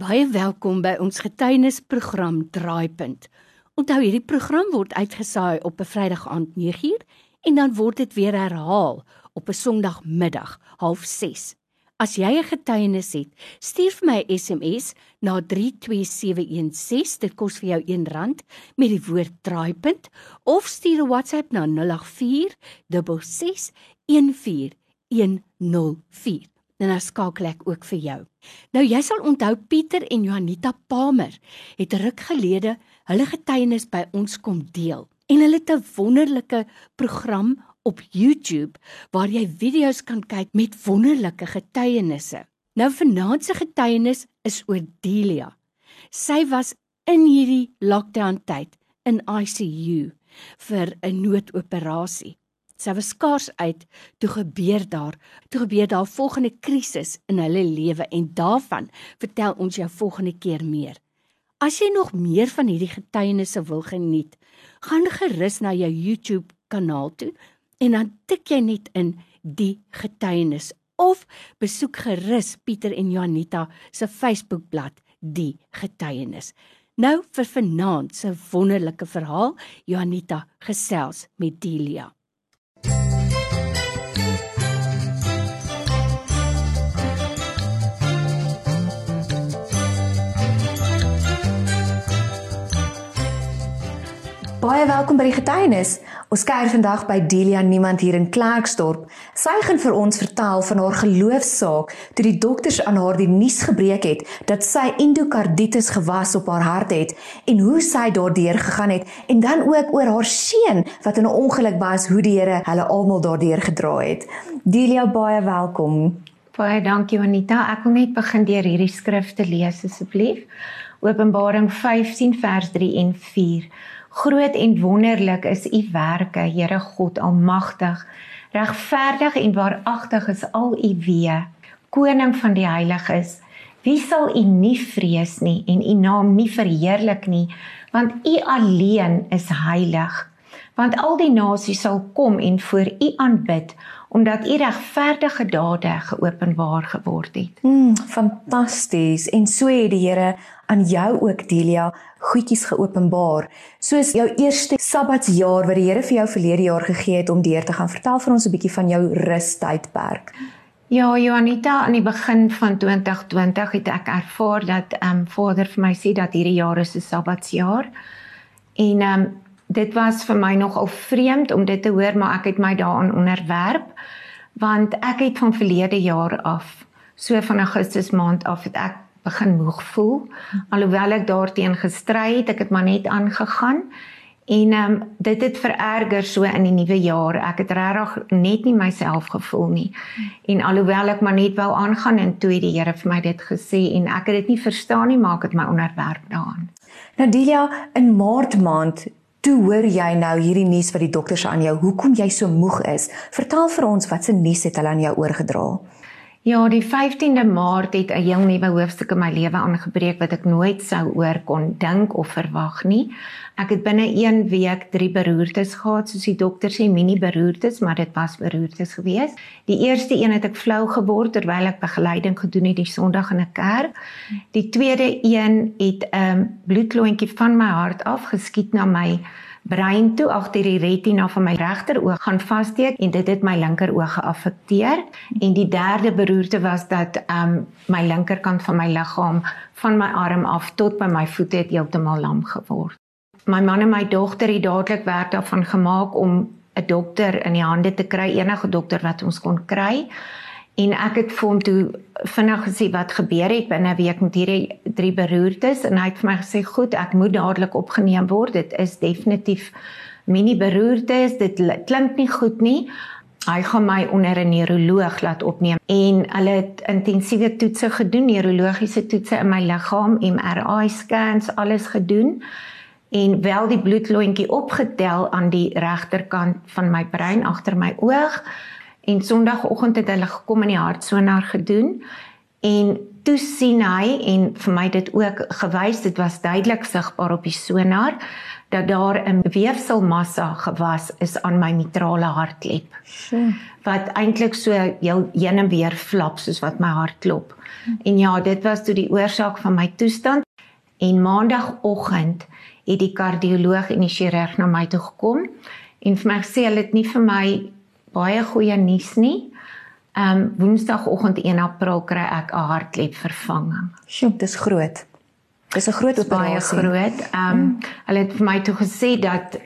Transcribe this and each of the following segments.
Baie welkom by ons getuienisprogram Draaipunt. Onthou hierdie program word uitgesaai op 'n Vrydag aand 9uur en dan word dit weer herhaal op 'n Sondagmiddag 06:30. As jy 'n getuienis het, stuur vir my 'n SMS na 32716. Dit kos vir jou R1 met die woord draaipunt of stuur 'n WhatsApp na 0846614104. En dan skakel ek ook vir jou. Nou jy sal onthou Pieter en Juanita Palmer het ruk gelede hulle getuienis by ons kom deel. En hulle het 'n wonderlike program op YouTube waar jy video's kan kyk met wonderlike getuienisse. Nou vanaand se getuienis is oor Delia. Sy was in hierdie lockdown tyd in ICU vir 'n noodoperasie. Sy was skaars uit toe gebeur daar, toe gebeur daar volgende krisis in hulle lewe en daarvan vertel ons jou volgende keer meer. As jy nog meer van hierdie getuienisse wil geniet, gaan gerus na jou YouTube kanaal toe en dan tik jy net in die getuienis of besoek gerus Pieter en Janita se Facebookblad die getuienis. Nou vir vanaand se wonderlike verhaal Janita gesels met Delia. Baie welkom by die getuienis. Ons kuier vandag by Delia Niemand hier in Klerksdorp. Sy gaan vir ons vertel van haar geloofsaak toe die dokters aan haar die nuus gebreek het dat sy endokarditis gewas op haar hart het en hoe sy daardeur gegaan het en dan ook oor haar seun wat in 'n ongeluk was, hoe die Here hulle almal daardeur gedra het. Delia, baie welkom. Baie dankie Anita. Ek wil net begin deur hierdie skrif te lees asseblief. Openbaring 15 vers 3 en 4. Groot en wonderlik is u werke, Here God Almagtig. Regverdig en waaragtig is al u weë, koning van die heiliges. Wie sal u nie vrees nie en u naam nie verheerlik nie, want u alleen is heilig. Want al die nasies sal kom en voor u aanbid omdat u regverdige dade geopenbaar geword het. Mm, fantasties. En so het die Here aan jou ook Delia goedjies geopenbaar. Soos jou eerste Sabbatsjaar wat die Here vir jou verlede jaar gegee het om deur te gaan. Vertel vir ons 'n bietjie van jou rustydperk. Ja, Joanita, aan die begin van 2020 het ek ervaar dat ehm um, Vader vir my sê dat hierdie jaar is 'n Sabbatsjaar. En ehm um, dit was vir my nogal vreemd om dit te hoor, maar ek het my daaraan onderwerp want ek het van verlede jaar af, so van Augustus maand af het ek begin moeg voel. Alhoewel ek daarteen gestry het, ek het maar net aangegaan. En ehm um, dit het vererger so in die nuwe jaar. Ek het regtig net nie myself gevoel nie. En alhoewel ek maar net wou aangaan en toe het die Here vir my dit gesê en ek het dit nie verstaan nie, maar ek het my onderwerp daaraan. Nadia, in Maart maand Toe hoor jy nou hierdie nuus wat die dokters aan jou, hoekom jy so moeg is. Vertel vir ons wat se nuus het hulle aan jou oorgedra? Ja, die 15de Maart het 'n heel nuwe hoofstuk in my lewe aangebreek wat ek nooit sou oor kon dink of verwag nie. Ek het binne 1 week 3 beroertes gehad, soos die dokter sê, mini beroertes, maar dit was beroertes geweest. Die eerste een het ek flou geword terwyl ek begeleiding gedoen het die Sondag in 'n kerk. Die tweede een het 'n um, bloedklontjie van my hart af geskiet na my brein toe agter die retina van my regteroog gaan vassteek en dit het my linkeroog geaffekteer en die derde beroerte was dat um my linkerkant van my liggaam van my arm af tot by my voete het heeltemal lam geword. My man en my dogter het dadelik werk daarvan gemaak om 'n dokter in die hande te kry, enige dokter wat ons kon kry en ek het vir hom toe vinnig gesê wat gebeur het? Binne 'n week met hierdie drie beroertes en hy het vir my gesê goed ek moet dadelik opgeneem word. Dit is definitief mini beroertes. Dit klink nie goed nie. Hy gaan my onder 'n neuroloog laat opneem en hulle het intensiewe toetse gedoen neurologiese toetse in my liggaam MRI scans alles gedoen en wel die bloedlontjie opgetel aan die regterkant van my brein agter my oog En Sondagoggend het hulle gekom en die hartsonar gedoen en toe sien hy en vir my dit ook gewys dit was duidelik sigbaar op die sonar dat daar 'n weefselmassa gewas is aan my mitrale hartklep. Sure. Wat eintlik so heel heen en weer flap soos wat my hart klop. En ja, dit was toe die oorsaak van my toestand. En maandagooggend het die kardioloog en die chirurg na my toe gekom en vir my gesê hulle het nie vir my baie goeie nuus nie. Ehm um, Woensdagoggend 1 April kry ek 'n hartklepvervanging. Sjoe, dis groot. Dis 'n groot operasie. Baie groot. Ehm um, mm. hulle het vir my toe gesê dat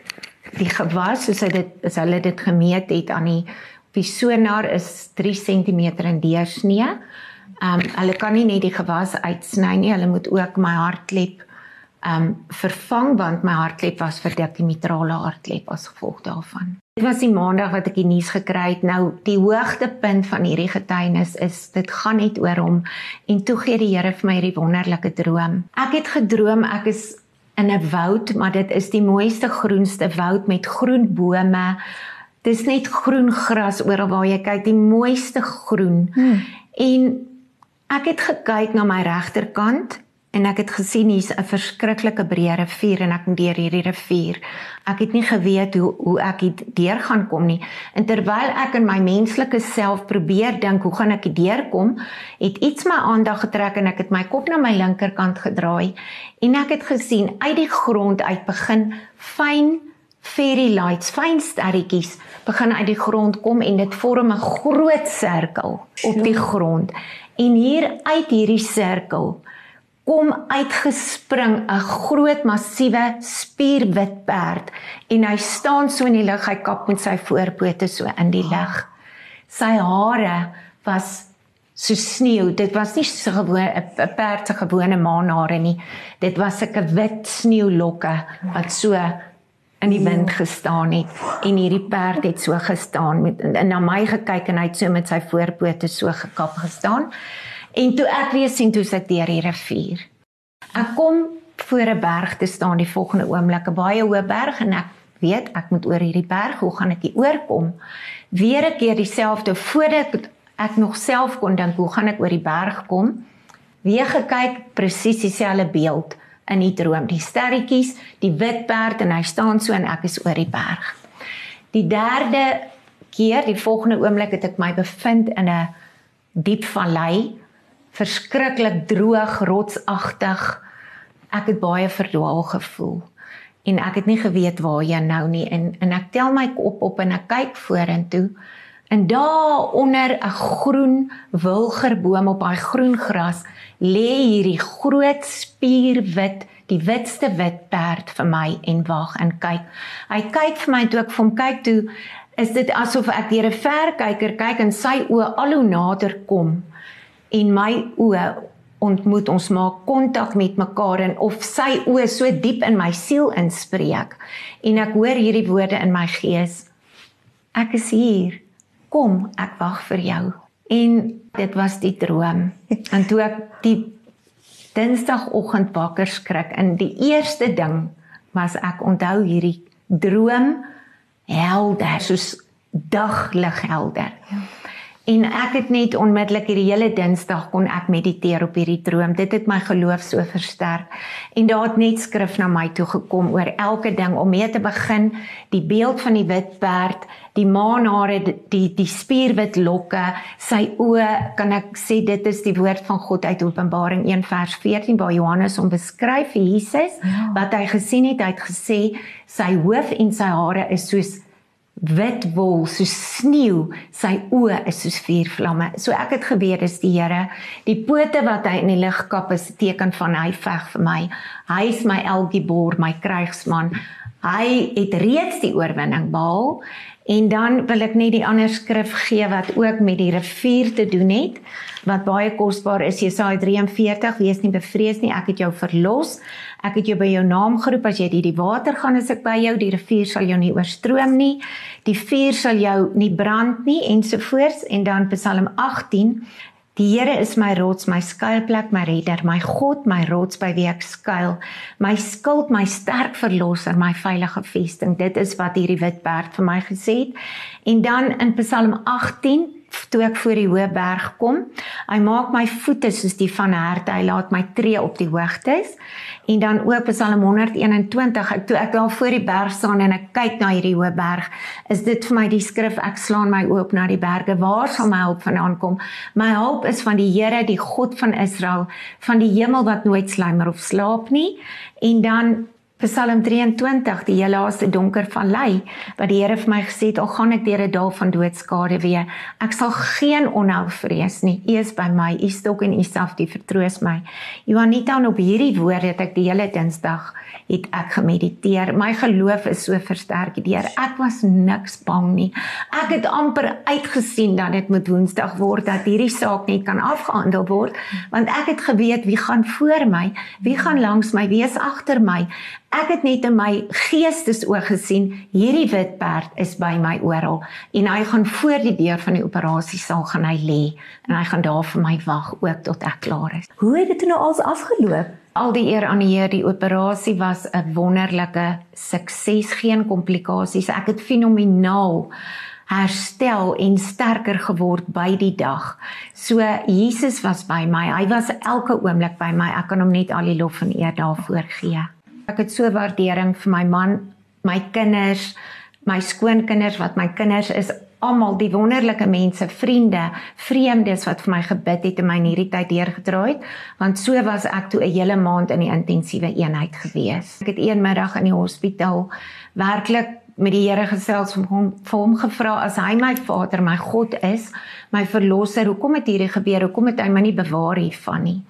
die gewas soos hy dit as hulle dit gemeet het aan die die sonar is 3 cm in deursnee. Ehm um, hulle kan nie net die gewas uitsny nie, hulle moet ook my hartklep ehm um, vervang want my hartklep was verdik die mitrale hartklep as gevolg daarvan. Dit was die maandag wat ek die nuus gekry het. Nou die hoogtepunt van hierdie getuienis is dit gaan net oor hom en toe gee die Here vir my hierdie wonderlike droom. Ek het gedroom ek is in 'n woud, maar dit is die mooiste groenste woud met groen bome. Dis net groen gras oral waar jy kyk, die mooiste groen. Hmm. En ek het gekyk na my regterkant en ek het gesien hier's 'n verskriklike breë rivier en ek moet deur hierdie rivier. Ek het nie geweet hoe hoe ek hier deur gaan kom nie. En terwyl ek in my menslike self probeer dink hoe gaan ek hier deurkom, het iets my aandag getrek en ek het my kop na my linkerkant gedraai en ek het gesien uit die grond uit begin fyn fairy lights, fyn sterretjies begin uit die grond kom en dit vorm 'n groot sirkel op die grond. En hier uit hierdie sirkel kom uitgespring 'n groot massiewe spierwit perd en hy staan so in die lug hy kap met sy voorpote so in die lug. Sy hare was so sneeu. Dit was nie so gewoon 'n perd se gewone maanhare nie. Dit was 'n wit sneeulokke wat so in die wind gestaan het. En hierdie perd het so gestaan met en na my gekyk en hy het so met sy voorpote so gekap gestaan En toe ek weer sien toe sit deur die rivier. Ek kom voor 'n berg te staan die volgende oomblik, 'n baie hoë berg en ek weet ek moet oor hierdie berg, hoe gaan ek hier oorkom? Weer 'n keer dieselfde voordat ek nog self kon dink hoe gaan ek oor die berg kom? Weer gekyk presies dieselfde beeld in die droom, die sterretjies, die wit perd en hy staan so en ek is oor die berg. Die derde keer, die volgende oomblik het ek my bevind in 'n diep vallei verskriklik droog, rotsagtig. Ek het baie verdwaal gevoel en ek het nie geweet waar jy nou nie en en ek tel my kop op en ek kyk vorentoe en daar onder 'n groen wilgerboom op daai groen gras lê hierdie groot spierwit die witste wit perd vir my en wag en kyk. Hy kyk vir my toe ek vir hom kyk toe is dit asof ek deur 'n verkyker kyk en sy oë al hoe nader kom en my oë ontmoet ons maak kontak met mekaar en of sy oë so diep in my siel inspreek en ek hoor hierdie woorde in my gees ek is hier. Kom ek wag vir jou. En dit was die droom. En toe ek die dinsdagoggend wakker skrik en die eerste ding was ek onthou hierdie droom helder soos daglig helder. Ja. En ek het net onmiddellik hierdie hele Dinsdag kon ek mediteer op hierdie droom. Dit het my geloof so versterk. En daar het net skrif na my toe gekom oor elke ding om mee te begin, die beeld van die wit perd, die maanhare, die die spierwit lokke, sy oë, kan ek sê dit is die woord van God uit Openbaring 1 vers 14 waar Johannes hom beskryf Jesus ja. wat hy gesien het, hy het gesê sy hoof en sy hare is soos wit wol so sneeu sy oë is soos vuur vlamme so ek het geweet dis die Here. Die pote wat hy in die lig kap is teken van hy veg vir my. Hy is my elgiebor my krygsman hy het reeds die oorwinning behaal. En dan wil ek net die ander skrif gee wat ook met die rivier te doen het wat baie kosbaar is. Jesaja 43 wees nie bevrees nie ek het jou verlos Ek het jou by jou naam geroep as jy deur die water gaan as ek by jou die rivier sal jou nie oorstroom nie. Die vuur sal jou nie brand nie ensovoorts en dan Psalm 18 Die Here is my rots, my skuilplek, my redder, my God, my rots by wie ek skuil, my skild, my sterk verlosser, my veilige vesting. Dit is wat hierdie wit perd vir my gesê het. En dan in Psalm 18 toe ek voor die hoë berg kom. Hy maak my voete soos die van herte. Hy laat my tree op die hoogtes. En dan ook Psalm 121, ek toe ek daar voor die berg staan en ek kyk na hierdie hoë berg, is dit vir my die skrif ek slaan my oop na die berge. Waar sal my hulp vandaan kom? My hulp is van die Here, die God van Israel, van die hemel wat nooit slymer of slaap nie. En dan Psalm 23, die heel laaste donker vallei, wat die Here vir my gesê het, al gaan ek deur 'n dal van doodskade weer, ek sal geen onheil vrees nie. U is by my, u stok en u staf, die vertroos my. Juanita, op hierdie woorde het ek die hele Dinsdag het ek gemediteer. My geloof is so versterk deur ek was niks bang nie. Ek het amper uitgesien dat dit moet Woensdag word dat hierdie saak net kan afgehandel word, want ek het geweet wie gaan voor my, wie gaan langs my, wie is agter my. Ek het net in my geestesoog gesien hierdie wit perd is by my oral en hy gaan voor die deur van die operasiesaal gaan hy lê en hy gaan daar vir my wag ook tot ek klaar is. Hoe het dit nou als afgeloop? Al die eer aan die Here, die operasie was 'n wonderlike sukses, geen komplikasies. Ek het fenomenaal herstel en sterker geword by die dag. So Jesus was by my. Hy was elke oomblik by my. Ek kan hom net al die lof en eer daarvoor gee. Ek het so waardering vir my man, my kinders, my skoonkinders wat my kinders is almal die wonderlike mense, vriende, vreemdes wat vir my gebid het en my in hierdie tyd deurgedra het, want so was ek toe 'n hele maand in die intensiewe eenheid gewees. Ek het een middag in die hospitaal werklik met die Here gesels om hom vir hom gevra as hy my Vader, my God is, my verlosser, hoekom het hierdie gebeur? Hoekom het hy my nie bewaar hiervan nie?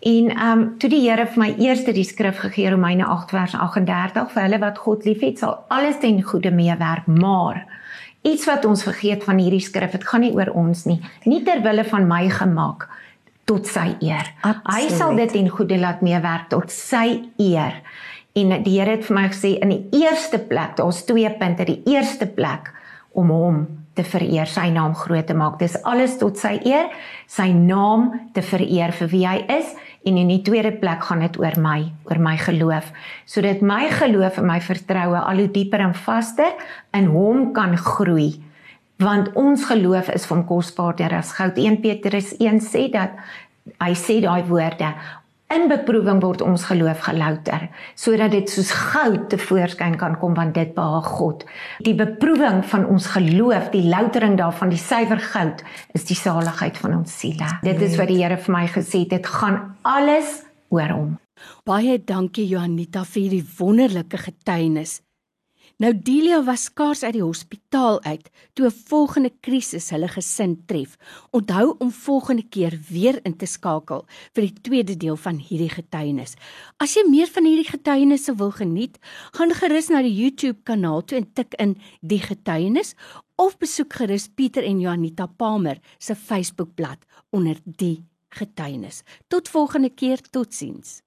En ehm um, toe die Here vir my eerste die skrif gegee Romeine 8 vers 38 vir hulle wat God liefhet sal alles ten goeie meewerk. Maar iets wat ons vergeet van hierdie skrif dit gaan nie oor ons nie. Nie ter wille van my gemaak tot sy eer. Absoluut. hy sal dit ten goeie laat meewerk tot sy eer. En die Here het vir my gesê in die eerste plek daar's twee punte die eerste plek om hom te vereer, sy naam groot te maak. Dis alles tot sy eer, sy naam te vereer vir wie hy is en in die tweede plek gaan dit oor my, oor my geloof, sodat my geloof en my vertroue al hoe dieper en vaster in hom kan groei. Want ons geloof is van kosbaarder as goud. 1 Petrus 1 sê dat hy sê daai woorde In beproewing word ons geloof gelouter sodat dit soos goud te voorskyn kan kom want dit behaag God. Die beproewing van ons geloof, die loutering daarvan, die suiwer goud is die saligheid van ons siele. Dit is wat die Here vir my gesê het, dit gaan alles oor hom. Baie dankie Johanita vir die wonderlike getuienis. Nou Delia was skaars uit die hospitaal uit toe 'n volgende krisis hulle gesin tref. Onthou om volgende keer weer in te skakel vir die tweede deel van hierdie getuienis. As jy meer van hierdie getuienisse wil geniet, gaan gerus na die YouTube kanaal toe en tik in die getuienis of besoek gerus Pieter en Janita Palmer se Facebookblad onder die getuienis. Tot volgende keer, totsiens.